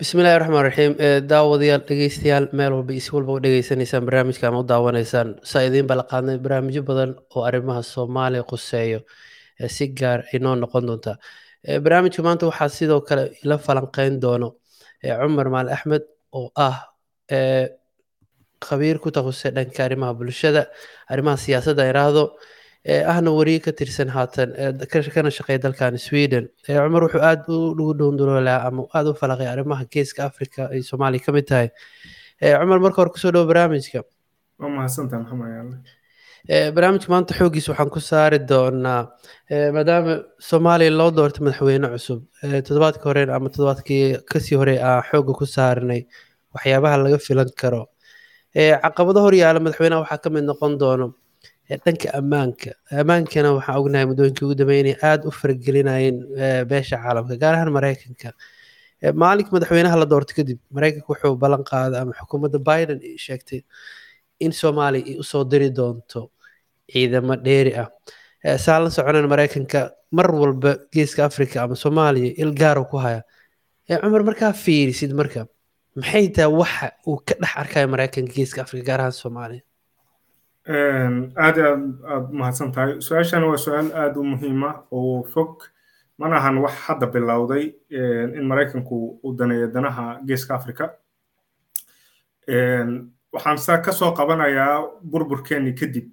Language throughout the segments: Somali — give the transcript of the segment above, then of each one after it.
bismillahi raxmaan raxiim daawadayaal dhegeystayaal meel walba isi walba u dhegeysanaysaan barnaamijka ama u daawanaysaan. Saa idiin bala qaadnay barnaamijyo badan oo arrimaha soomaaliya quseeyo si gaar inoo noqon doonta. Barnaamijka maanta waxaa sidoo kale ila falanqeyn doono cumar maali axmed oo ah khabiir ku takhusay dhanka arrimaha bulshada arrimaha siyaasadda iraahdo ahna wariye ka tirsan haatan kana shaqeeya dalkan sweden. Cumar wuxuu aad ugu dhowndaloolaa ama aad u falaqay arrimaha geeska africa ay soomaaliya ka mid tahay. Cumar marka hore ku soo dhowo barnaamijka. Waa maxamed barnaamijka maanta xoogiis waxaan ku saari doonaa maadaama soomaaliya loo doortay madaxweyne cusub. Toddobaadka hore ama toddobaadkii ka sii hore aan xooga ku saaranay waxyaabaha laga filan karo. Caqabado horyaala madaxweyneha waxaa ka mid noqon doono dhanka ammaanka. Ammaankana waxaan ognahay muddooyinkii ugu dambeeyay inay aada u faragelinayeen beesha caalamka gaar ahaan maraykanka. Maalinka madaxweynaha la doortay kadib maraykanka wuxuu ballan qaaday ama xukuumadda biden sheegtay in soomaaliya ay u soo diri doonto ciidamo dheeri ah. Saa la soconan maraykanka mar walba geeska africa ama soomaaliya il gaaro ku haya. Cumar markaa fiirisid marka maxay tahay waxa uu ka dhex arkayo maraykanka geeska africa gaar ahaan soomaaliya aad aad aad mahadsan tahay. Su'aashan waa su'aal aada u muhiima oo fog. Mana ahan wax hadda bilowday in maraykanku uu daneeyo danaha geeska africa waxaan saa ka soo qabanayaa burburkeenii kadib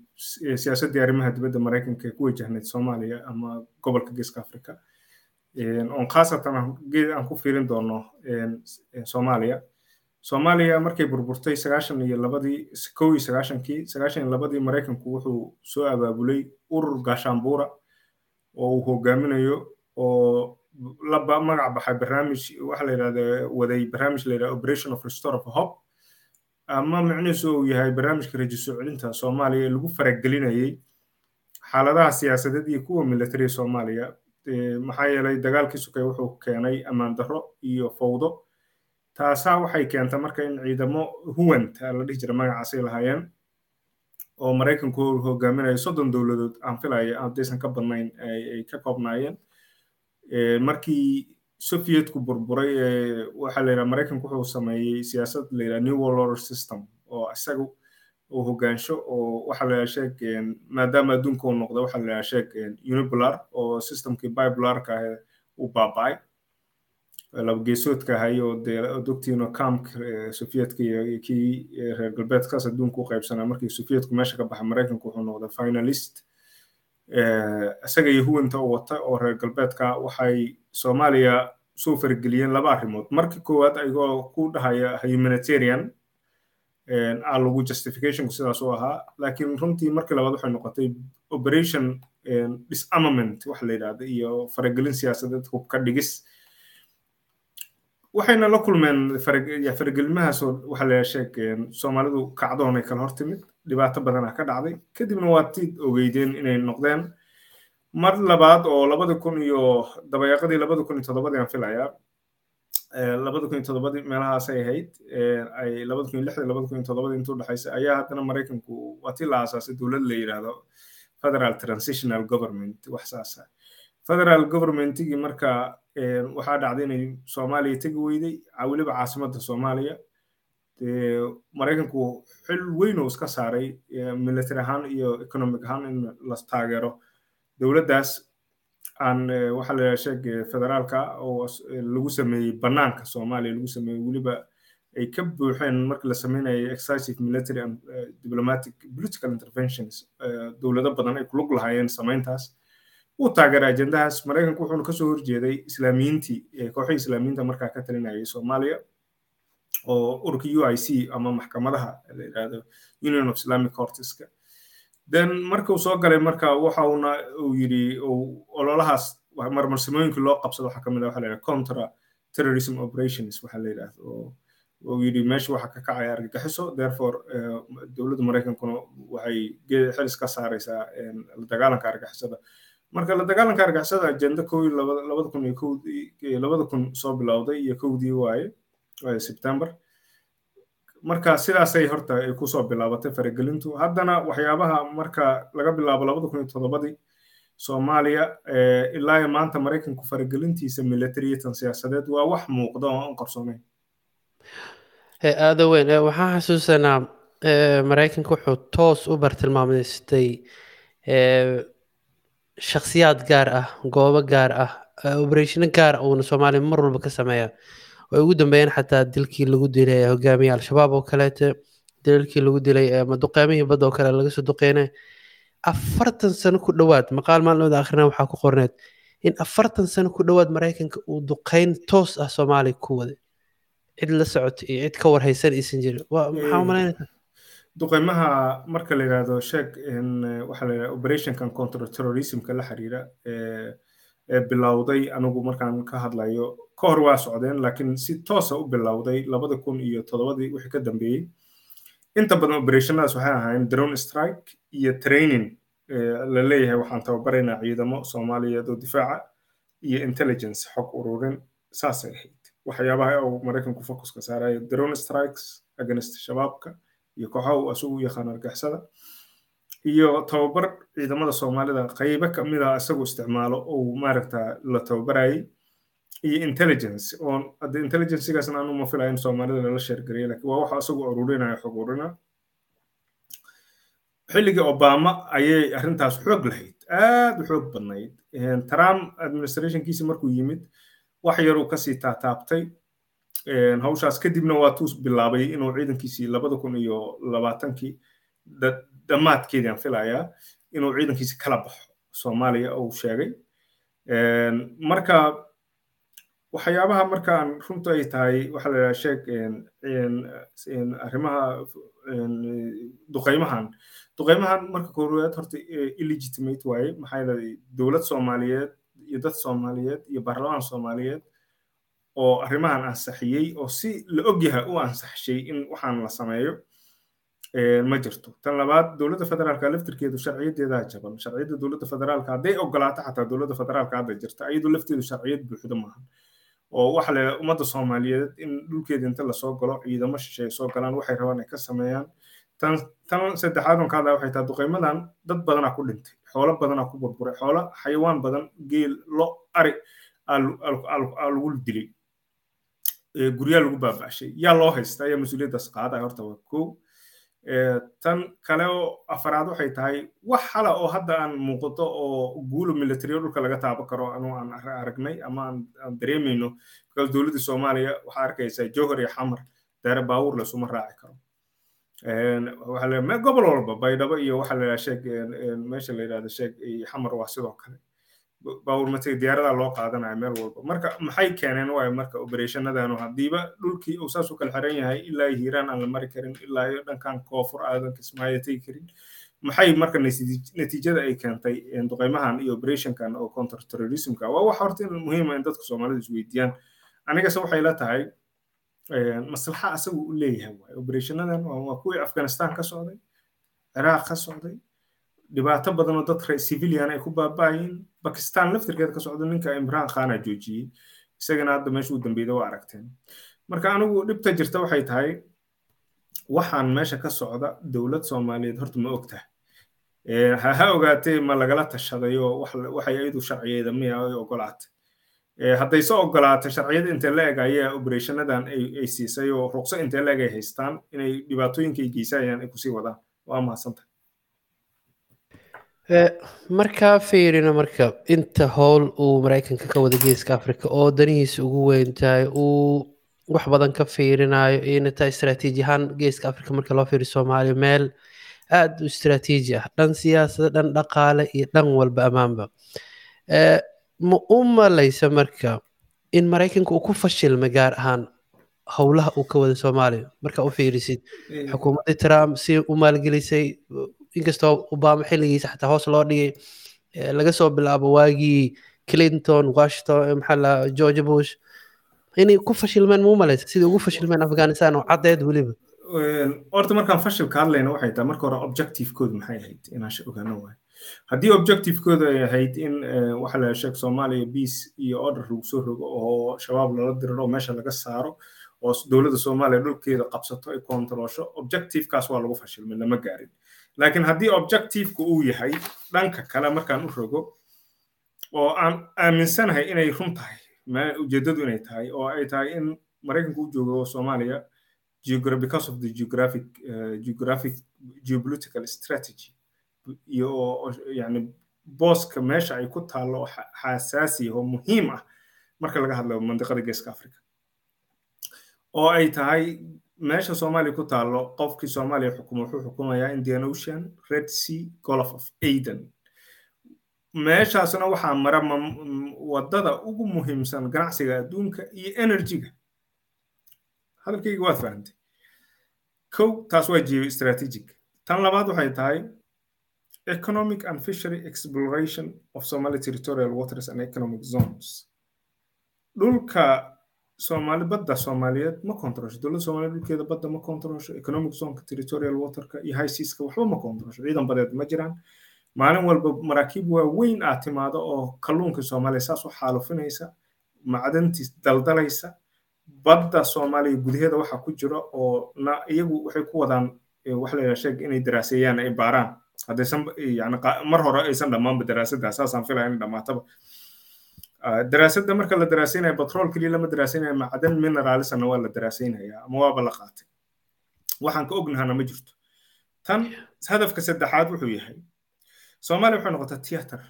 siyaasaddii arrimaha dibadda maraykanka ee ku wajahnayd soomaaliya ama gobolka geeska africa oon khaasatan aan ku fiirin doono soomaaliya soomaaliya markay burburtay sagaashan iyo labadii kow iyo sagaashankii sagaashan iyo labadii maraykanku wuxuu soo abaabulay urur gaashaanbuura oo uu hogaaminayo oo la magac baxay barnaamij waxa la yidhahda waday barnaamij la yidhahda operation of restore of hope. Ama micnihiisu uu yahay barnaamijka rajo soo celinta soomaaliya ee lagu faragelinayay xaaladaha siyaasadeed iyo kuwa militariga soomaaliya. Maxaa yeelay dagaalkii sukay wuxuu keenay ammaan darro iyo fowdo taasaa waxay keentay marka in ciidamo huwanta la dhihi jira magacaasay lahaayeen oo maraykanku hogaaminayo soddon dowladood aan filaya haddaysan ka badnayn ay ka koobnaayeen. Markii sovietku burburay waxaa la yidhaha maraykanku wuxuu sameeyey siyaasad la yidhaha new world order system oo isaga uu hogaansho oo waxaa la sheeg maadaama adduunka uu noqday waxaa la sheeg unipolar oo systemkii bipolarka ah uu baaba'ay labageesoodka ahay oo dee dogtiino camk sovietka iyo kii reer galbeedkaas adduunka u qaybsanaa. Markii sovietku meesha ka baxay maraykanku wuxuu noqday finalist. Isaga iyo huwanta u wata oo reer galbeedka waxay soomaaliya soo farageliyeen laba arrimood. Markii koowaad ayagoo ku dhahaya humanitarian aa lagu justificationku sidaas u ahaa. Laakiin runtii markii labaad waxay noqotay operation disarmament waxa la yidhahda iyo faragelin siyaasadeed hubka dhigis waxayna la kulmeen faragelmahaasoo waxa la sheeg soomaalidu kacdoonay kala hor timid dhibaato badanaa ka dhacday. Kadibna waa tid ogeydeen inay noqdeen. Mar labaad oo labada kun iyo dabayaaqadii labada kun iyo toddobadii aan filayaa labada kun iyo toddobadii meelahaasay ahayd ay labada kun iyo lixdii labada kun iyo toddobadii intuu dhexaysay ayaa haddana maraykanku waa tii la aasaasay dowlad la yidhaahdo federal transitional government wax saasa federal governmentigii marka waxaa dhacday inay soomaaliya tegi weyday weliba caasimadda soomaaliya. Maraykanku xil weyn oo iska saaray military ahaan iyo economic ahaan in la taageero dowladdaas. Aan waxaa la sheeg federaalka oo lagu sameeyey bannaanka soomaaliya lagu sameeyey weliba ay ka buuxeen markii la sameynayay excessive military and diplomatic political interventions dowlado badan ay kulug lahaayeen samayntaas uu taageeray ajendahaas maraykanku wuxuuna ka soo horjeeday islaamiyiintii kooxihii islaamiyiinta markaa ka talinayay soomaaliya oo ururka u i c ama maxkamadaha la yidhahdo union of islamic courteska then markuu soo galay marka waxauna uu yidhi ololahaas marmarsimooyinkii loo qabsado waxaa ka mid ah waxa la contra terrorism operations waxa la yidhahdo oo uu yidhi meesha waxa ka kacaya argagixiso therefore dowladda maraykankuna waxay xil iska saaraysaa la dagaalanka argagixisada marka la dagaalanka argagixisada ajenda labada kun soo bilowday iyo kowdii waaye september. Marka sidaasay horta ay ku soo bilaabatay faragelintu. Haddana waxyaabaha marka laga bilaabo labada kun iyo toddobadii soomaaliya ilaa iyo maanta maraykanku faragelintiisa militariyatan siyaasadeed waa wax muuqda oo aan qarsoonayn aada weyn waxaan xasuusanaa maraykanka wuxuu toos u bartilmaamaystay shakhsiyaad gaar ah goobo gaar ah obereshino gaar uuna soomaaliya mar walba ka sameeya. Way ugu dambeeyeen xataa dilkii lagu dilay hogaamiye al-shabaab oo kaleete dilkii lagu dilay ama duqeymihii badda oo kale laga soo duqeynay. Afartan sano ku dhowaad maqaal maalmooda akhrina waxaa ku qorneed in afartan sano ku dhowaad maraykanka uu duqeyn toos ah soomaaliya ku waday. Cid la socota iyo cid ka warhaysan aysan jirin maxaa umalaynaysaa duqeymaha marka la yidhaahdo sheeg waxaa yidhahda operationkan counter terrorismka la xiriira ee bilowday anigu markaan ka hadlayo ka hor waa socdeen laakiin si toosa u bilowday labada kun iyo toddobadii wixii ka dambeeyey. Inta badan operationadaas waxay ahaayeen drone strike iyo training la leeyahay waxaan tababaraynaa ciidamo soomaaliyeed oo difaaca iyo intelligence xog ururin saasay ahayd. Waxyaabaha uu maraykanku focuska saarayo drone strikes against shabaabka iyo kooxaha uu asugu u yaqaan argixisada iyo tababar ciidamada soomaalida qaybo kamida isagu isticmaalo uu maaragta la tababarayay iyo intelligence. Oo hadde intelligencegaasna anu ma filaya in soomaalida lala sheergariya laakiin waa waxa isagu ururinaya xog ururina xilligii obama ayay arrintaas xoog lahayd aad u xoog badnayd. Trump administrationkiisi markuu yimid wax yaruu ka sii taataabtay hawshaas kadibna waa tuu bilaabay inuu ciidankiisii labada kun iyo labaatankii dhammaadkeedii aan filayaa inuu ciidankiisi kala baxo. Soomaaliya uu sheegay. Marka waxyaabaha markaan runtu ay tahay waxaa la yidhaha sheeg arrimaha duqeymahan. Duqeymahan marka koowaad horta illegitimate waaye. Maxaa yeelay dowlad soomaaliyeed iyo dad soomaaliyeed iyo baarlamaan soomaaliyeed oo arrimahan ansaxiyey oo si la ogyahay u ansaxshay in waxaan la sameeyo ma jirto tan labaad dowladda federaalka laftirkeedu sharciyadeedaa jaban sharciyadda dowladda federaalka hadday ogolaato xataa dowladda federaalka hadda jirta iyadu lafteedu sharciyad buuxda maahan oo waxa la ummadda soomaaliyeed in dhulkeeda inta la soo galo ciidamo shisheeye soo galaan waxay rabaan ay ka sameeyaan tan tan saddexaad on ka waxay tahay duqeymadan dad badanaa ku dhintay xoolo badanaa ku burburay xoolo xayawaan badan geel lo ari aa lagu dilay guryaa lagu baaba'shay. Yaa loo haysta ayaa mas'uuliyaddaas qaadaya horta kow tan kale oo afaraad waxay tahay wax hala oo hadda aan muuqato oo guulo military dhulka laga taabo karo anu aan aragnay ama aan dareemayno because dowladda soomaaliya waxaa arkaysaa jowhar iyo xamar daare baawur lasuma raaci karo. Gobol walba baydhabo iyo waxaa la sheeg meesha la yidhahda sheeg xamar waa sidoo kale baawur matay diyaaradaa loo qaadanaya meel walba. Marka maxay keeneen waayo marka operationadanu haddiiba dhulkii uu saas u kala xiran yahay ilaa hiiraan aan la mari karin ilaa dhankan koonfur aadan kismaayo tegi karin. Maxay marka natiijada ay keentay duqeymahan iyo operationkan oo counter terrorismka waa wax horta muhiima in dadka soomaalida isweydiiyaan. Anigase waxay la tahay maslaxa asagu u leeyahay waaye operationadan waa kuwii afghanistan ka socday ciraaq ka socday dhibaato badan oo dad civilian ay ku baaba'ayeen bakistan laftirkeeda ka socda ninka imraan khana joojiyey. Isagana hadda meesha u dambeyda waa aragteen. Marka anigu dhibta jirta waxay tahay waxaan meesha ka socda dowlad soomaaliyeed horta ma og tahay ha ogaatee ma lagala tashaday oo waxay ayadu sharciyeeda miya ay ogolaatay hadday soo ogolaatay sharciyada intee la eg ayaa operationadan ay siisay oo ruqso intee la eg ay haystaan inay dhibaatooyinka ay geysayaan ay ku sii wadaan. Waa mahadsantahay markaa fiirina marka inta howl uu maraykanka ka wada geeska africa oo danihiisa ugu weyn tahay uu wax badan ka fiirinayo ina taa istaraatiiji ahaan geeska africa marka loo fiiriyo soomaaliya meel aad u istaraatiiji ah dhan siyaasada dhan dhaqaale iyo dhan walba ammaanba ma u malaysa marka in maraykanka uu ku fashilmay gaar ahaan howlaha uu ka wada soomaaliya marka u fiirisid? Xukuumaddii trump si u maalgelisay inkastoo obama xilligiisa xataa hoos loo dhigay laga soo bilaabo waagii clinton washington maxaa george bush. Inay ku fashilmeen ma u malaysa? Sidai ugu fashilmeen afghanistan oo caddeed weliba. Horta markaan fashilka hadlayna waxay tahay marka hore objectivekoodu maxay ahayd inaan ogaano waayo. Haddii objectivekoodu ay ahayd in waxa la sheeg soomaaliya peace iyo order lagu soo rogo oo shabaab lala diriro oo meesha laga saaro oo dowladda soomaaliya dhulkeeda qabsato ay kontrolsho objectivekaas waa lagu fashilmay lama gaarin laakiin haddii objectiveka uu yahay dhanka kale markaan u rogo oo aan aaminsanahay inay run tahay ujeeddadu inay tahay oo ay tahay in maraykanka u joogo soomaaliya because of the geographic uh, geographic geopolitical strategy iyo yani booska meesha ay ku taallo oo xasaasi oo muhiim ah marka laga hadlayo mandiqada geeska africa oo ay tahay meesha soomaaliya ku taallo qofkii soomaaliya xukumo wuxuu xukumayaa indian ocean red sea gulf of aden. Meeshaasna waxaa mara waddada ugu muhiimsan ganacsiga adduunka iyo energyga. Hadalkayga waad fahantay kow taas waa geostrategic tan labaad waxay tahay economic and fishery exploration of somali territorial waters and economic zones. Dhulka soomaali badda soomaaliyeed ma kontrolsho dowladda soomaaliyeed dhulkeeda badda ma kontrolsho economic zoneka territorial waterka iyo high seaska waxba ma kontrolsho ciidan badeed ma jiraan maalin walba maraakiib waaweyn aad timaado oo kalluunka soomaaliya saas u xaalufinaysa macdantii daldalaysa badda soomaaliya gudaheeda waxa ku jira oo iyagu waxay ku wadaan wax la sheeg inay daraaseeyaan ay baaraan haddaysan yani mar hore aysan dhammaanba daraasadda saasaan filaya in dhammaataba daraasadda marka la daraaseynaya batrool keliya lama daraaseynaya macdan mineralisana waa la daraaseynaya ama waaba la qaatay waxaan ka ognahana ma jirto tan hadafka saddexaad wuxuu yahay soomaaliya waxay noqotay theater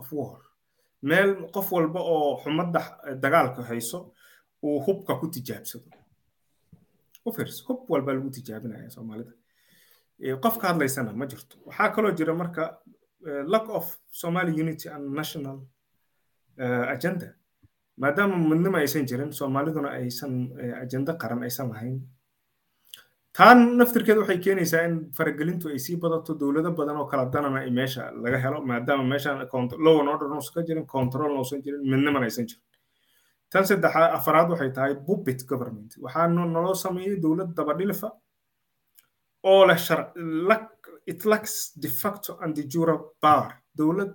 of war. meel qof walba oo xumadda dagaalka hayso uu hubka ku tijaabsado u hub walba lagu tijaabinaya soomaalida qof ka hadlaysana ma jirto waxaa kaloo jira marka lack of somali unity and national agenda. Maadaama midnimo aysan jirin soomaaliduna aysan ajenda qaran aysan lahayn taan naftirkeeda waxay keenaysaa in faragelintu ay sii badato dowlado badan oo kala danana ay meesha laga helo maadaama meeshan low and order uusan ka jirin control uusan jirin midnimana aysan jirin tan saddexaad afaraad waxay tahay puppet government. Waxaa naloo sameeyey dowlad dabadhilfa oo leh it lacks de facto and jure power dowlad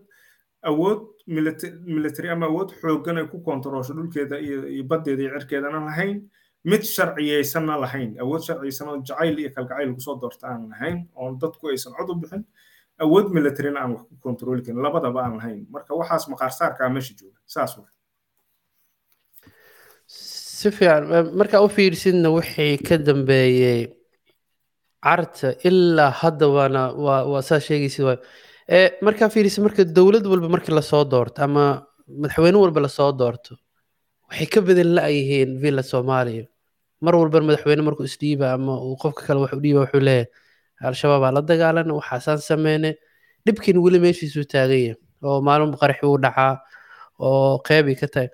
awood military ama awood xooggan ay ku kontrolsho dhulkeeda iyo baddeeda iyo cirkeedana lahayn. Mid sharciyeysanna lahayn. Awood sharciyeysan oo jacayl iyo kalgacayl ku soo doorta aan lahayn oon dadku aysan cod u bixin. Awood militarina aan wax ku kontroli karin labadaba aan lahayn. Marka waxaas maqaarsaarkaa meesha jooga. Saas wa si fiican. Markaa u fiirsidna wixii ka dambeeyey carta ilaa hadda waana waa waa saa sheegaysid waay. ee markaa fiirisid marka dowlad walba markii la soo doorto ama madaxweyne walba la soo doorto waxay ka badan la-yihiin villa soomaaliya. Mar walba madaxweyne markuu isdhiiba ama uu qofka kale wax u dhiiba wuxuu leeyahay al-shabaab aa la dagaalan waxaasaan sameyne dhibkiin weli meeshiisuu taagan yahay oo maalin qaraxi uu dhacaa oo qeybii ka tahay.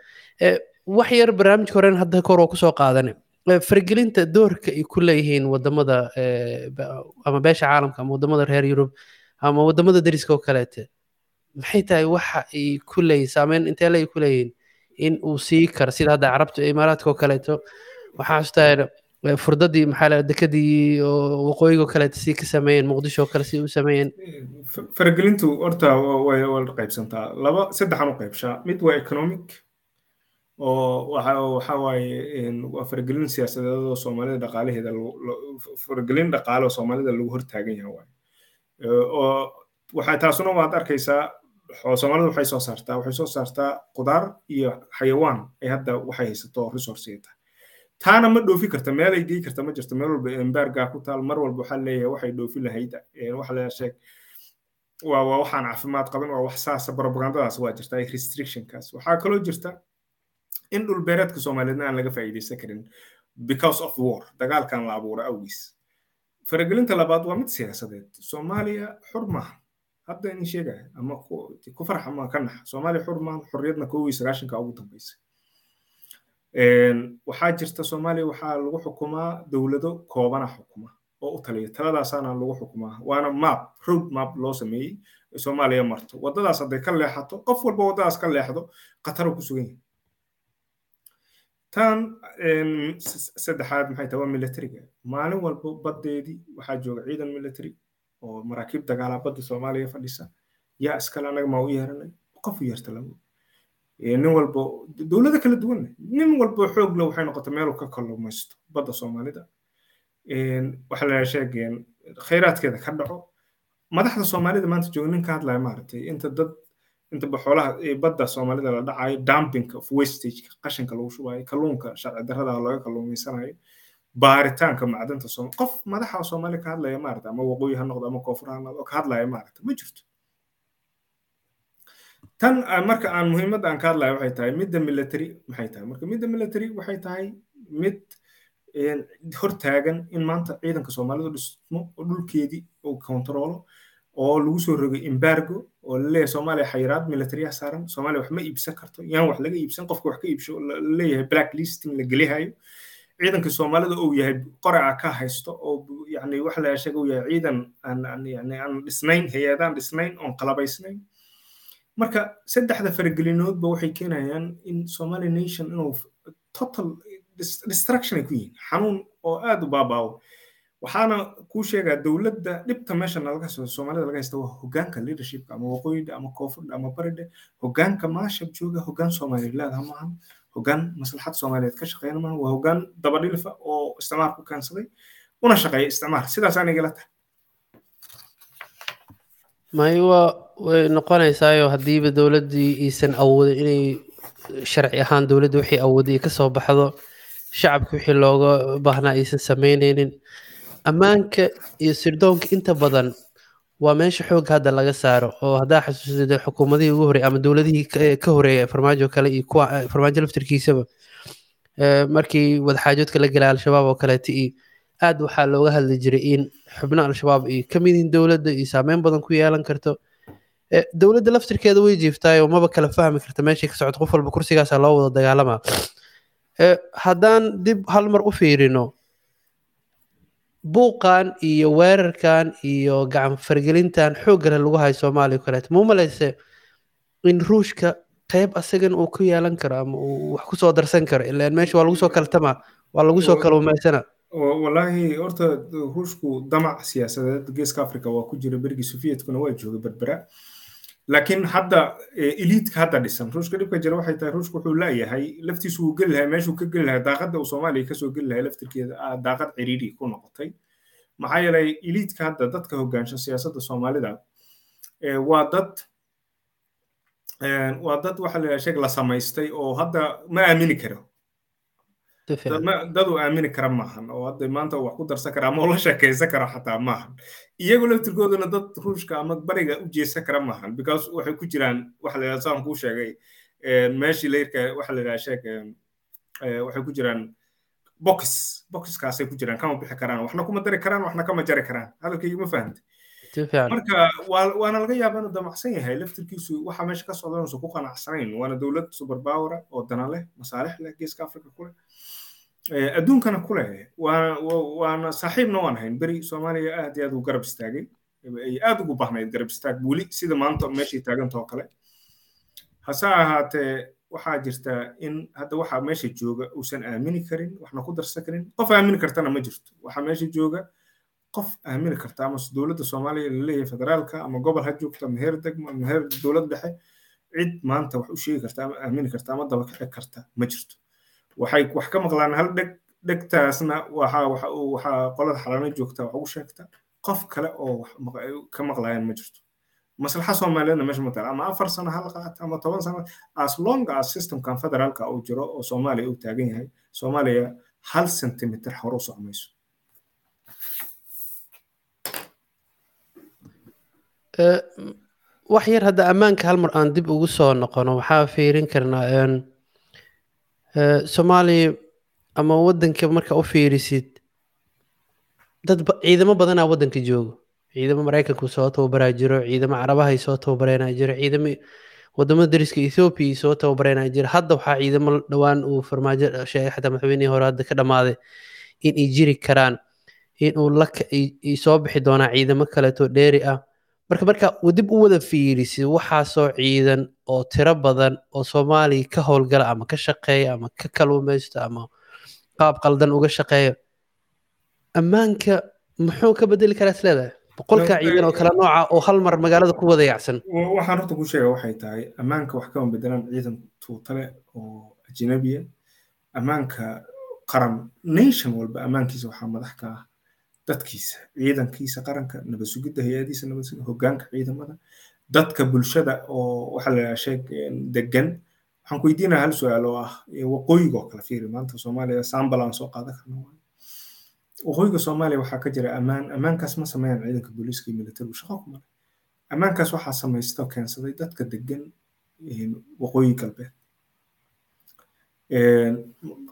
Wax yar barnaamijka horen hadda kor oo ku soo qaadane faragelinta doorka ay ku leeyihiin waddamada ama beesha caalamka ama waddamada reer yurub ama waddamada dariska oo kaleete. Maxay tahay waxa ay ku leeyihiin saameyn intee le ay ku leeyihiin in uu sii karo? Sida hadda carabta imaaraadka oo kaleeto waxaa xasuustaa furdadii maxaa dekadii oo waqooyiga oo kaleeto sii ka sameeyeen muqdisho oo kale si u sameeyeen. Faragelintu horta way la qaybsantaa laba saddexan u qaybshaa. Mid waa economic oo waxa waaye waa faragelin siyaasadeed oo soomaalida dhaqaalaheeda faragelin dhaqaale oo soomaalida lagu hortaagan yahay waaye oo waxay taasuna waad arkaysaa soomaalida waxay soo saartaa waxay soo saartaa qudaar iyo xayawaan ay hadda waxay haysato resource tahay. Taana ma dhoofi karta meel ay gey karta ma jirto meel walba embargaa ku taal mar walba waxaa leeyahay waxay dhoofi lahayd waxa la waa waa waxaan caafimaad qabin waa wax saasa propagandadaas waa jirta restrictionkaas. Waxaa kaloo jirta in dhulbeereedka soomaaliyeedna aan laga faa'iidaysan karin because of war dagaalkan la abuuro awgiis faragelinta labaad waa mid siyaasadeed soomaaliya xur maaha hadda in sheegaya ama ku farx ama ka nax soomaaliya xur maaha xorriyadna kow iyo sagaashanka ugu dambaysa waxaa jirta soomaaliya waxaa lagu xukumaa dowlado koobana xukuma oo u taliya taladaasaana lagu xukumaa waana map road map loo sameeyey soomaaliya marto waddadaas hadday ka leexato qof walba waddadaas ka leexdo khatar ku sugan yahay tan saddexaad maxay tahay waa militariga maalin walba baddeedii waxaa jooga ciidan military oo maraakiib dagaalaa badda soomaaliya fadhisa. Yaa iskale anaga maa u yeeranay? Qof u yeerta nin walba dowlado kala duwan nin walba xoog le waxay noqotay meel uu ka kalluumaysto badda soomaalida. Waxa la sheegeen khayraadkeeda ka dhaco. Madaxda soomaalida maanta jooga nin ka hadlaya maaragtay inta dad intaba xoolaha badda soomaalida la dhacayo dumping of wastage qashinka lagu shubayo kalluunka sharci darrada laga kalluumaysanayo baaritaanka macdanta qof madaxa soomaali ka hadlaya maarata ama waqooyi ha noqdo ama koonfur ha noqdo ka hadlaya maarata ma jirto. Tan marka aan muhiimadda aan ka hadlaya waxay tahay midda military maxay tahay? Marka midda military waxay tahay mid hortaagan in maanta ciidanka soomaalidu dhismo dhulkeedii uu kontaroolo oo lagu soo rogay embargo oo la leeyahay soomaaliya xayiraad militariya saaran. Soomaaliya wax ma iibsan karto. Yaan wax laga iibsan qofka wax ka iibsho la leeyahay black listing la gelihayo. Ciidanka soomaalida uu yahay qoraca ka haysto oo yani wax la sheega uu yahay ciidan aan aan dhisnayn hay'adaan dhisnayn oon qalabaysnayn. Marka saddexda faragelinoodba waxay keenayaan in somali nation inuu total destruction ay ku yihiin. Xanuun oo aad u baabaawo waxaana kuu sheegaa dowladda dhibta meesha soomaalida laga haysta waa hogaanka leadershipka ama waqooyida ama koonfurda ama baridhe hogaanka maashab jooga hogaan soomaaliyeed leedaha maahan hogaan maslaxad soomaaliyeed ka shaqeyna maahan waa hogaan dabadhilfa oo isticmaar ku keensaday una shaqeeya isticmaar sidaas anigala tahay. May waa way noqonaysaayo haddiiba dowladdii iisan awoodin inay sharci ahaan dowladda wixii awooday ka baxdo shacabka wixii looga baahnaa aysan samaynaynin ammaanka iyo sirdoonka inta badan waa meesha xoogga hadda laga saaro oo haddaa xasuusida xukuumadihii ugu horey ama dowladihii ka horreeya farmaajo kale iyo kuwa farmaajo laftirkiisaba markii wadaxaajoodka la gelay al-shabaab oo kaleeta iyo aad waxaa looga hadli jiray in xubno al-shabaab ay ka mid yihiin dowladda iyo saameyn badan ku yeelan karto. Dowladda laftirkeeda way jiiftaayoo maba kala fahmi karta meeshay ka socoto qof walba kursigaasaa loo wada dagaalamaa haddaan dib hal mar u fiirino buuqan iyo weerarkan iyo gacan fargelintan xoogga leh lagu hayo soomaaliya kaleeto ma umalayse in ruushka qayb asagan uu ku yeelan karo ama uu wax ku soo darsan karo? Ilaan meesha waa lagu soo kaltamaa waa lagu soo kaluumaysana wallaahi horta ruushku damac siyaasadeed geeska africa waa ku jira berigii sovietkuna waa joogay berbera laakiin hadda eliidka hadda dhisan ruushka dhibka jira waxay tahay ruushka wuxuu laayahay laftiisu uu geli lahay meeshuu ka geli lahay daaqadda uu soomaaliya ka soo geli lahay laftirkeeda daaqad ciriiri ku noqotay maxaa yeelay eliidka hadda dadka hogaansha siyaasadda soomaalida waa dad waa dad waxa la sheeg la samaystay oo hadda ma aamini karo dad uu aamini kara maahan oo hadda maanta wax ku darsan kara ama ula sheekaysan kara xataa maahan iyagu laftirkooduna dad ruushka ama bariga u jeesan kara maahan because waxay ku jiraan waxa la yidhaha saan kuu sheegay meeshii layrka waxa la yidhaha sheeg waxay ku jiraan box boxkaasay ku jiraan kama bixi karaan waxna kuma dari karaan waxna kama jari karaan hadalkayga ma fahamtay marka waana laga yaabaa inuu damacsan yahay. Laftirkiisu waxa meesha ka socda inuusan ku qanacsanayn waana dowlad super power oo dana leh masaalix leh geeska africa ku leh. Adduunkana ku leh. Waana saaxiibna waan hayn beri soomaaliya aad iyo aad u garab istaagay. Ay aad ugu bahnayd garab istaag weli sida maanta meeshii taaganta oo kale. Hase ahaatee waxaa jirta in hadda waxa meesha jooga uusan aamini karin waxna ku darsan karin. Qof aamini kartana ma jirto. Waxaa meesha jooga qof aamini karta ama dowladda soomaaliya la leeyahay federaalka ama gobol ha joogto ama heer degmo ama heer dowlad dhexe cid maanta wax u sheegi karta ama aamini karta ama daba kici karta ma jirto waxay wax ka maqlaan hal dheg dhegtaasna waxaa qolada xalaano joogta wax ugu sheegta qof kale oo ka maqlayaan ma jirto maslaxa soomaaliyeedna meesha ma taala ama afar sano hal qaat ama toban sano as long as systemkan federaalka uu jiro oo soomaaliya uu taagan yahay soomaaliya hal sentimitir hore socmayso wax yar hadda ammaanka hal mar aan dib ugu soo noqono waxaa fiirin karnaa soomaaliya ama waddanka marka u fiirisid dad ciidamo badanaa waddanka joogo. Ciidamo maraykanku soo tababaraa jiro ciidamo carabahay soo tababareenaa jiro ciidamo waddamada dariska ethoobiya soo tababareenaa jiro. Hadda waxaa ciidamo dhowaan uu farmaajo sheegay xataa madaxweynihii hore hadda ka dhammaaday in ay jiri karaan in uu soo bixi doonaa ciidamo kaleeto dheeri ah marka marka dib u wada fiirisid waxaasoo ciidan oo tiro badan oo soomaaliya ka howlgala ama ka shaqeeya ama ka kaluumaysto ama qaab qaldan uga shaqeeya ammaanka muxuu ka bedeli karaa isleedahay boqolkaa ciidan oo kala nooca oo hal mar magaalada ku wada yacsan waxaan horta ku sheega waxay tahay ammaanka wax kama bedelaan ciidan tuutale oo ajnabiya ammaanka qaran nation walba ammaankiisa waxaa madax ka ah dadkiisa ciidankiisa qaranka nabad sugidda hay'adiisa nabad sugidda hoggaanka ciidamada. Dadka bulshada oo waxaa la yidhaha sheeg degan waxaan ku weydiinaya hal su'aal oo ah waqooyiga oo kale fiiri maanta soomaaliya sambal aan soo qaadan karna waqooyiga soomaaliya waxaa ka jira ammaan ammaankaas ma sameeyaan ciidanka booliiska iyo militarigu shaqo kuma leh ammaankaas waxaa samaysta keensaday dadka degan waqooyi galbeed.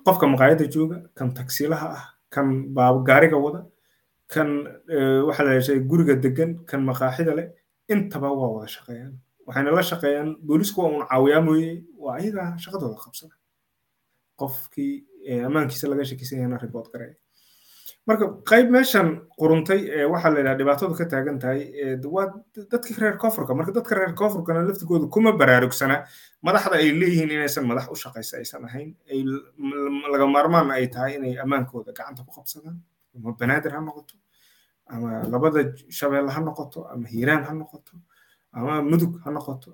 Qofka maqaayadda jooga kan tagsiilaha ah kan gaariga wada kan waxaa la yidhaha guriga degan kan maqaaxida leh intaba waa wada shaqeeyaan. Waxayna la shaqeeyaan boolisku waa un caawiyaa mooye waa ayaga shaqadooda qabsada. Qofkii ammaankiisa laga shakisan report garaya marka qayb meeshan quruntay waxaa la yidhaha dhibaatadu ka taagan tahay waa dadkii reer koonfurka. Marka dadka reer koonfurkana laftigooda kuma baraarugsana madaxda ay leeyihiin inaysan madax u shaqaysa aysan ahayn. Ay laga maarmaanna ay tahay inay ammaankooda gacanta ku qabsadaan ama banaadir ha noqoto ama labada shabeelle ha noqoto ama hiiraan ha noqoto ama mudug ha noqoto.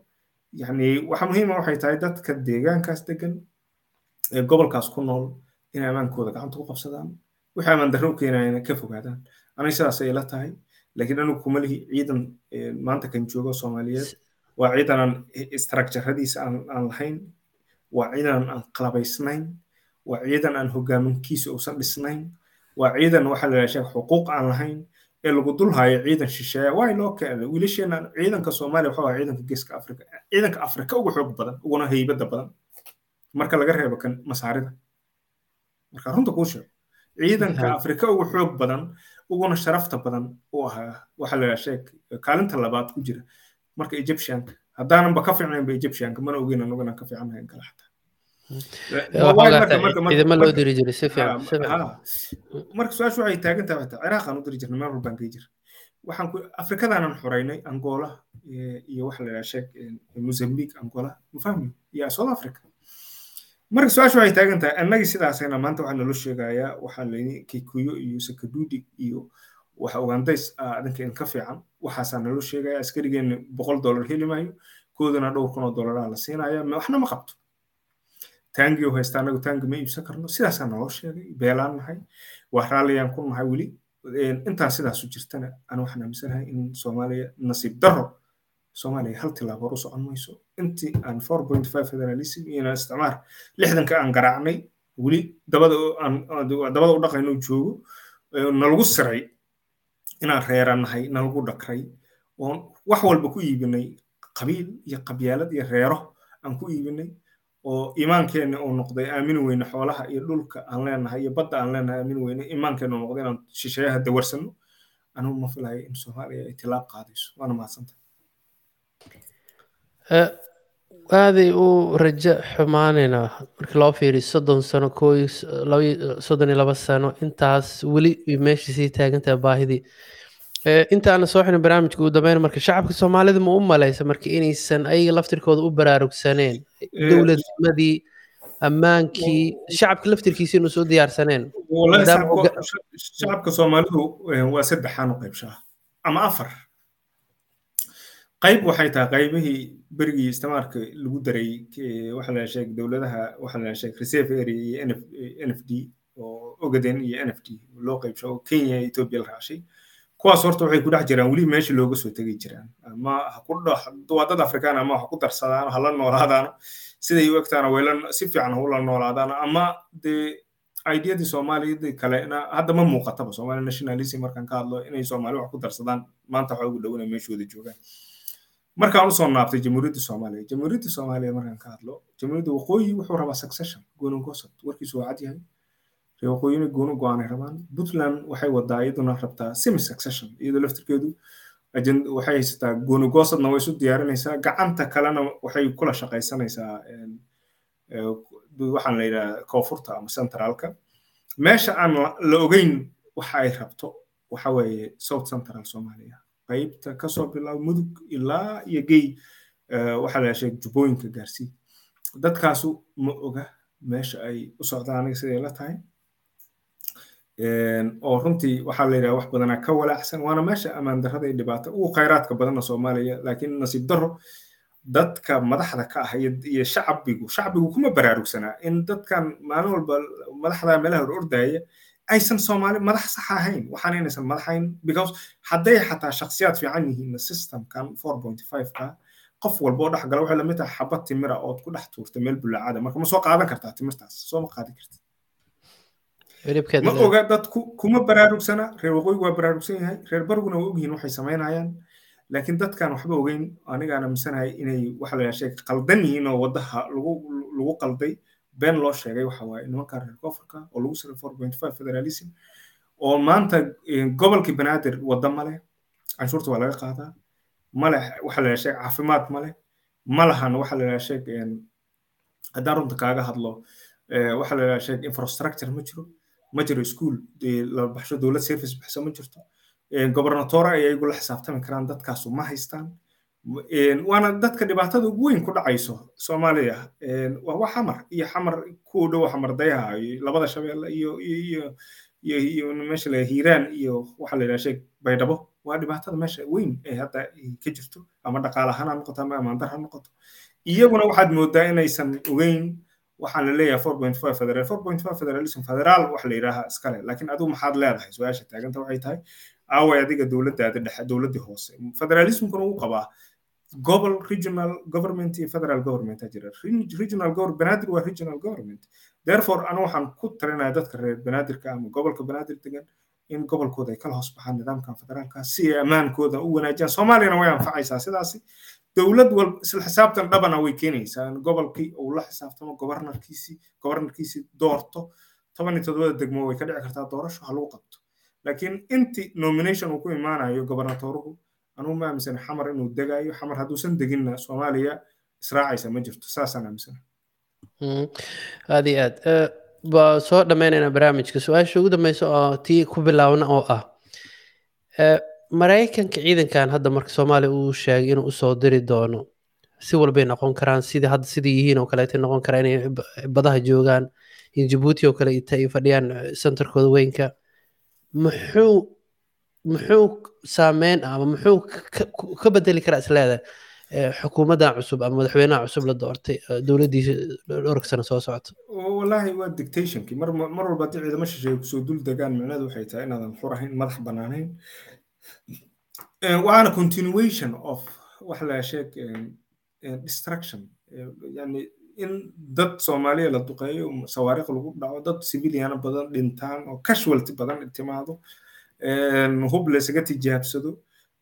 Yani waxa muhiima waxay tahay dadka deegaankaas degan ee gobolkaas ku nool inay ammaankooda gacanta ku qabsadaan wixii amaan darro u keenayana ka fogaadaan. Aniga sidaas ay la tahay laakiin anigu kuma lihi ciidan maanta kan joogo soomaaliyeed waa ciidan aan istraakjaradiisa aan lahayn waa ciidan aan qalabaysnayn waa ciidan aan hogaaminkiisa uusan dhisnayn waa ciidan waxaa la yidhaha xuquuq aan lahayn ee lagu dul hayo ciidan shisheeya waay loo keenay wiilasheena ciidanka soomaaliya waxa waa ciidanka geeska afrika. Ciidanka afrika ugu xoog badan uguna haybadda badan marka laga reebo kan masaarida. Marka runta kuu sheego ciidanka afrika ugu xoog badan uguna sharafta badan u ahaa waxaa la sheeg kaalinta labaad ku jira marka egyptianka. Haddaananba ka fiicnaynba egyptianka mana ogeyn anugana ka fiicannahay kale xataa loo diri jiray si fiican marka su'aashu waxay taagan tahay xitaa ciraaqaan u diri jirnay meel walbaan gey jir waxaan afrikadaanan xoreynay angola iyo waxa la yidhaha sheeg mozambique angola mafahmi iyo south africa marka su'aashu waxay taagan tahay annagii sidaasayna maanta waxaa naloo sheegayaa waxaa layni kikuyo iyo sakadudi iyo waxa ugandays adinka idinka fiican waxaasaa naloo sheegaya askarigeena boqol dollar heli maayo koodana dhowr kun oo dollaraa la siinaya waxna ma qabto taangi haysta anagu taangi ma iibsan karno. Sidaasaa naloo sheegay beelaan nahay. Waa raalliyaan ku nahay weli intaan sidaasu jirtana ana waxaan aaminsanahay in soomaaliya nasiib darro soomaaliya hal tilaabo hor u socon mayso. Intii aan four point five federalism iyo isticmaar lixdanka aan garaacnay. Weli dabada dabada u joogo. Nalagu siray. Inaan reeranahay nalagu dhakray oon wax walba ku iibinay. Qabiil iyo qabyaalad iyo reero aan ku iibinay oo iimaankeenna uu noqday aamini weyne xoolaha iyo dhulka aan leenahay iyo badda aan leenahay aamini weyne iimaankeenna uu noqday inaan shisheeyaha dawarsano anigu ma filayo in soomaaliya ay tilaab qaadayso waana mahadsanta aaday u rajo xumaanayna marka loo fiiriyo soddon sano koo soddon iyo laba sano intaas weli meesha sii taagantaha baahidii intaana soo xinin barnaamijka ugu dambeyn marka shacabka soomaalida ma u malaysa marka inaysan ayaga laftirkooda u baraarugsaneen. Dowladnimadii ammaankii shacabka laftirkiisa inuu soo diyaarsaneen shacabka soomaalidu waa saddexaan u qaybshaa ama afar. Qayb waxay tahay qaybihii berigii isticmaalka lagu daray waxa la sheeg dowladaha waxa la sheeg reserve area iyo n f d oo ogaden iyo n f d loo qaybsho oo kenya ethiopia la raashay kuwaas horta waxay ku dhex jiraan weli meesha looga soo tegay jiraan. Ama waa afrikaan ama ha ku darsadaan hala noolaadaan siday u egtaana si fiican ha ula noolaadaan ama dee aidiyadii soomaaliyadii kalena hadda ma muuqataba soomaali nationalism markaan ka hadlo inay soomaali wax ku darsadaan maanta waxa ugu dhowanay meeshooda joogaan. Markaan u soo naabtay jamhuuriyadda soomaaliya jamhuuriyadda soomaaliya markaan ka hadlo jamhuuriyadda waqooyi wuxuu rabaa succession goonin gosad warkiisu waa cad yahay ree waqooyina gooni go'aanay rabaan. Puntland waxay wadaa iyaduna rabtaa semi succession iyadoo laftirkeedu waxay haysataa gooni goosadna way isu diyaarinaysaa. Gacanta kalena waxay kula shaqaysanaysaa waxaan la yidhaha koonfurta ama centraalka meesha aan la ogeyn waxa ay rabto waxa weeye south central soomaaliya. Qaybta ka soo bilaabo mudug ilaa iyo gey waxaa la sheeg jubbooyinka gaarsii dadkaasu ma oga meesha ay u socdaan aniga siday la tahay oo runtii waxaa la yidhaha wax badanaa ka walaacsan waana meesha ammaan darrada iyo dhibaato ugu khayraadka badanna soomaaliya laakiin nasiib darro dadka madaxda ka ah iyo shacbigu. Shacbigu kuma baraarugsanaa in dadkan maalin walba madaxda meelaha hor ordaya aysan soomaali madax sax ahayn. Waxaan inaysan madaxayn because hadday xataa shakhsiyaad fiican yihiin systemkan four point five qof walba oo dhexgala waxay la mid tahay xabad timira ood ku dhex tuurtay meel bulaacada marka ma soo qaadan kartaa timirtaas? Soo ma qaadan kartid ma oga dadku kuma baraarugsana reer waqooyigu waa baraarugsan yahay. Reer bariguna waa ogyihiin waxay samaynayaan laakiin dadkan waxba ogeyn anigaan aaminsanahay inay waxa la sheeg qaldan yihiin oo wadaha lagu lagu qalday. Been loo sheegay waxa waaye nimanka reer koonfurka oo lagu siray four point five federalism oo maanta gobolkii banaadir wadda male canshuurta waa laga qaadaa male waxa la sheeg caafimaad male malahan waxa la sheeg haddaan runta kaaga hadlo waxa la sheeg infrastructure ma jiro ma jiro iskuul la dowlad service baxso ma jirto gobernatora ay iyagu xisaabtami karaan dadkaasu ma haystaan waana dadka dhibaatada ugu weyn ku dhacayso soomaaliya waa wax xamar iyo xamar ku dhow xamar dayaha labada shabeelle iyo iyo iyo iyo meesha la hiiraan iyo waxa la yidhaha sheeg baydhabo waa dhibaatada meesha weyn ee hadda ka jirto ama dhaqaale ahaan ha noqoto ama amaandar ha noqoto iyaguna waxaad moodaa inaysan ogeyn waxaan la leeyahay four point five federal. Four point five federalism federaal wax la yidhaaha iskale laakiin adigu maxaad leedahay? Su'aasha taaganta waxay tahay aaway adiga dowladdaada dhexe dowladdii hoose. Federalismkuna wuu qabaa. Gobol regional government iyo federal government jira. Regional banaadir waa regional government. Therefore anu waxaan ku talinaya dadka reer banaadirka ama gobolka banaadir degan in gobolkooda ay kala hoos baxaan nidaamkan federaalka si ay ammaankooda u wanaajiyaan soomaaliyana way anfacaysaa sidaasi dowlad walba isla xisaabtan dhabana way keenaysaa gobolkii uu la xisaabtamo gobarnarkiisii gobarnarkiisii doorto toban iyo toddobada degmo way ka dhici kartaa doorasho ha lagu qabto. Laakiin inti nomination uu ku imaanayo gobernatoruhu anugu ma aaminsan xamar inuu degayo xamar hadduusan deginna soomaaliya israacaysa ma jirto saasaan aaminsana aad iyo aad waa soo dhammaynaynaa barnaamijka su'aasha ugu dambeysa oo tii ku bilaabna oo ah maraykanka ciidankan hadda marka soomaaliya uu sheegay inuu u soo diri doono. Si walbay noqon karaan sidii hadda sidii yihiin oo kaleeta noqon karaa inay badaha joogaan in jabuuti oo kale ay fadhiyaan centerkooda weynka. Muxuu muxuu saameyn ama muxuu ka bedeli karaa isleedahay xukuumaddan cusub ama madaxweynaha cusub la doortay dowladdiisa dhowrka soo socota wallaahi waa dictationkii. Mar mar walba haddii ciidamo shisheeye ku soo dul degaan micnaheedu waxay tahay inaadan xur ahayn madax bannaanayn. Waana continuation of wax la sheeg destruction. Yani in dad soomaaliya la duqeeyo sawaariikh lagu dhaco dad civiliana badan dhintaan oo casualty badan timaado hub laysaga tijaabsado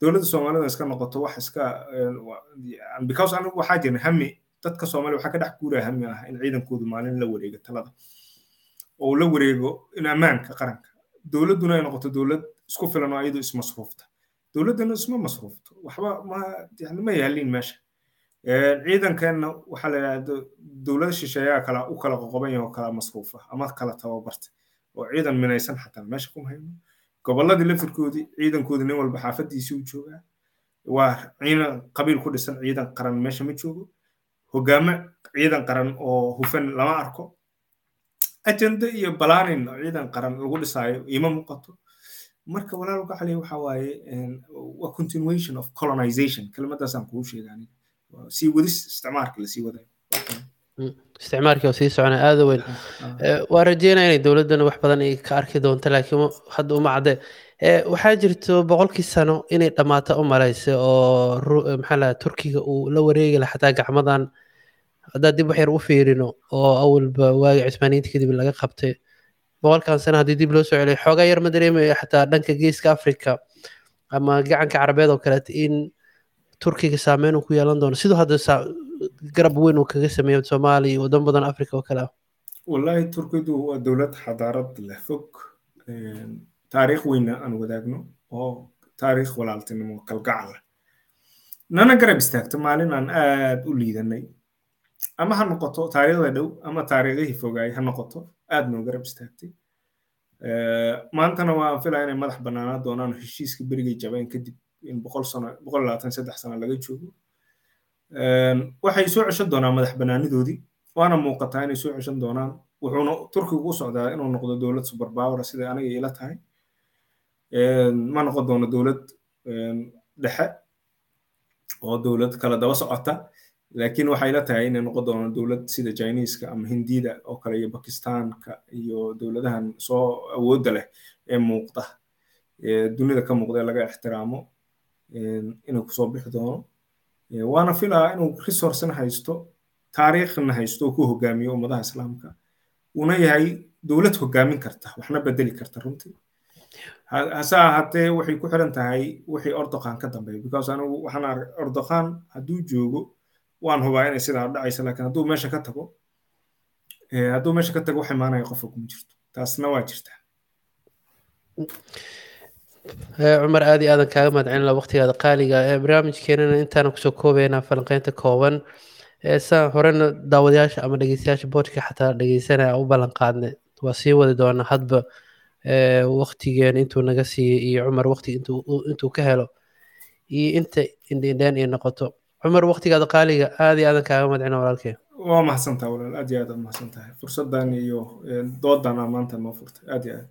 dowladda soomaalida iska noqoto wax iska because anigu waxaa jira hami dadka soomaaliya waxaa ka dhex guuraya hami ah in ciidankoodu maalin la wareego talada oo la wareego in ammaanka qaranka. Dowladduna ay noqoto dowlad isku filan oo iyadu ismasruufta dowladdana isma masruufto waxba ma yani ma yaalin meesha. Ciidankeenna waxaa la yidhahda dowladda shisheeyaa kala u kala qoqoban yahay oo kala masruufa ama kala tababarta. Oo ciidan minaysan xataa meesha kuma hayno gobolladii laftirkoodii ciidankoodii nin walba xaafadiisii u joogaa waa ciidan qabiil ku dhisan ciidan qaran meesha ma joogo. Hogaame ciidan qaran oo hufan lama arko. Ajenda iyo balaanin ciidan qaran lagu dhisaayo ima muuqato. Marka walaal caliya waxa waaye waa continuation of colonization. Kelimadaasaan kuu sheega sii wadis isticmaalka la sii wadayo isticmaalkii oo sii socona aada weyn. Waa rajeynaya inay dowladdana wax badan ay ka arki doonto laakiin hadda uma cadde. Waxaa jirto boqolkii sano inay dhammaata u malaysa oo maxaa laha turkiga uu la wareegi laha xataa gacmadan. Haddaa dib wax yar u fiirino oo awalba waagi cismaaniyiinta kadib laga qabtay. Boqolkan sano haddii dib loo soo celiyo xoogaa yar ma dareemayo xataa dhanka geeska africa ama gacanka carabeed oo kaleeta in turkiga saameyn uu ku yeelan doono. Siduu hadda garab weyn uu kaga sameeyo soomaaliya waddan badan africa oo kale. Ah wallahi turkidu waa dowlad xadaarad leh fog. Taariikh weyna aan wadaagno oo taariikh walaaltinimo kalgacal nana garab istaagto maalin aan aad u liidanay. Ama ha noqoto taariikhda dhow ama taariikhihii fogaay ha noqoto aad noo garab istaagtay. Maantana waan filaya inay madax bannaanaa doonaan heshiiska berigay jabeen kadib in boqol sano boqol labaatan saddex sano laga joogo waxay soo ceshan doonaan madax bannaanidoodii waana muuqataa inay soo ceshan doonaan. Wuxuuna turkigu u socdaa inuu noqdo dowlad super power sida aniga ila tahay. Ma noqon doono dowlad dhexe oo dowlad kala daba socota laakiin waxay la tahay inay noqon doonaan dowlad sida chineeska ama hindida oo kale iyo bakistaanka iyo dowladahan soo awoodda leh ee muuqda dunida ka muuqda ee laga ixtiraamo inuu ku soo bixi doono waana filaa inuu resourcena haysto taariikhna haysto oo ku hogaamiyo ummadaha islaamka una yahay dowlad hogaamin karta waxna bedeli karta runtii. Hase ahaatee waxay ku xiran tahay wixii ordoqan ka dambeeya because anigu waxaan ordoqan hadduu joogo waan hubaa inay sidaa dhacaysa laakiin hadduu meesha ka tago hadduu meesha ka tago wax imaanaya qofka kuma jirto. Taasna waa jirtaa cumar aad iyo aadan kaaga mahadcelina waqtigaada qaaliga. Ee barnaamijkeenana intaana ku soo koobaynaa falanqeynta kooban. Saan horena daawadayaasha ama dhegeystayaasha boodka xataa dhegeysanaya u ballan qaadnay waa sii wadi doonaa hadba waqtigeena intuu naga siiyey iyo cumar waqti intuu ka helo. Iyo inta indhindheen ay noqoto. Cumar waqtigaada qaaliga aad iyo aadan kaaga mahadcelina walaalkeen waa mahadsantaha walaal. Aad iyo aad aad mahadsantahay fursaddan iyo doodan maanta noo furtay. Aad iyo aad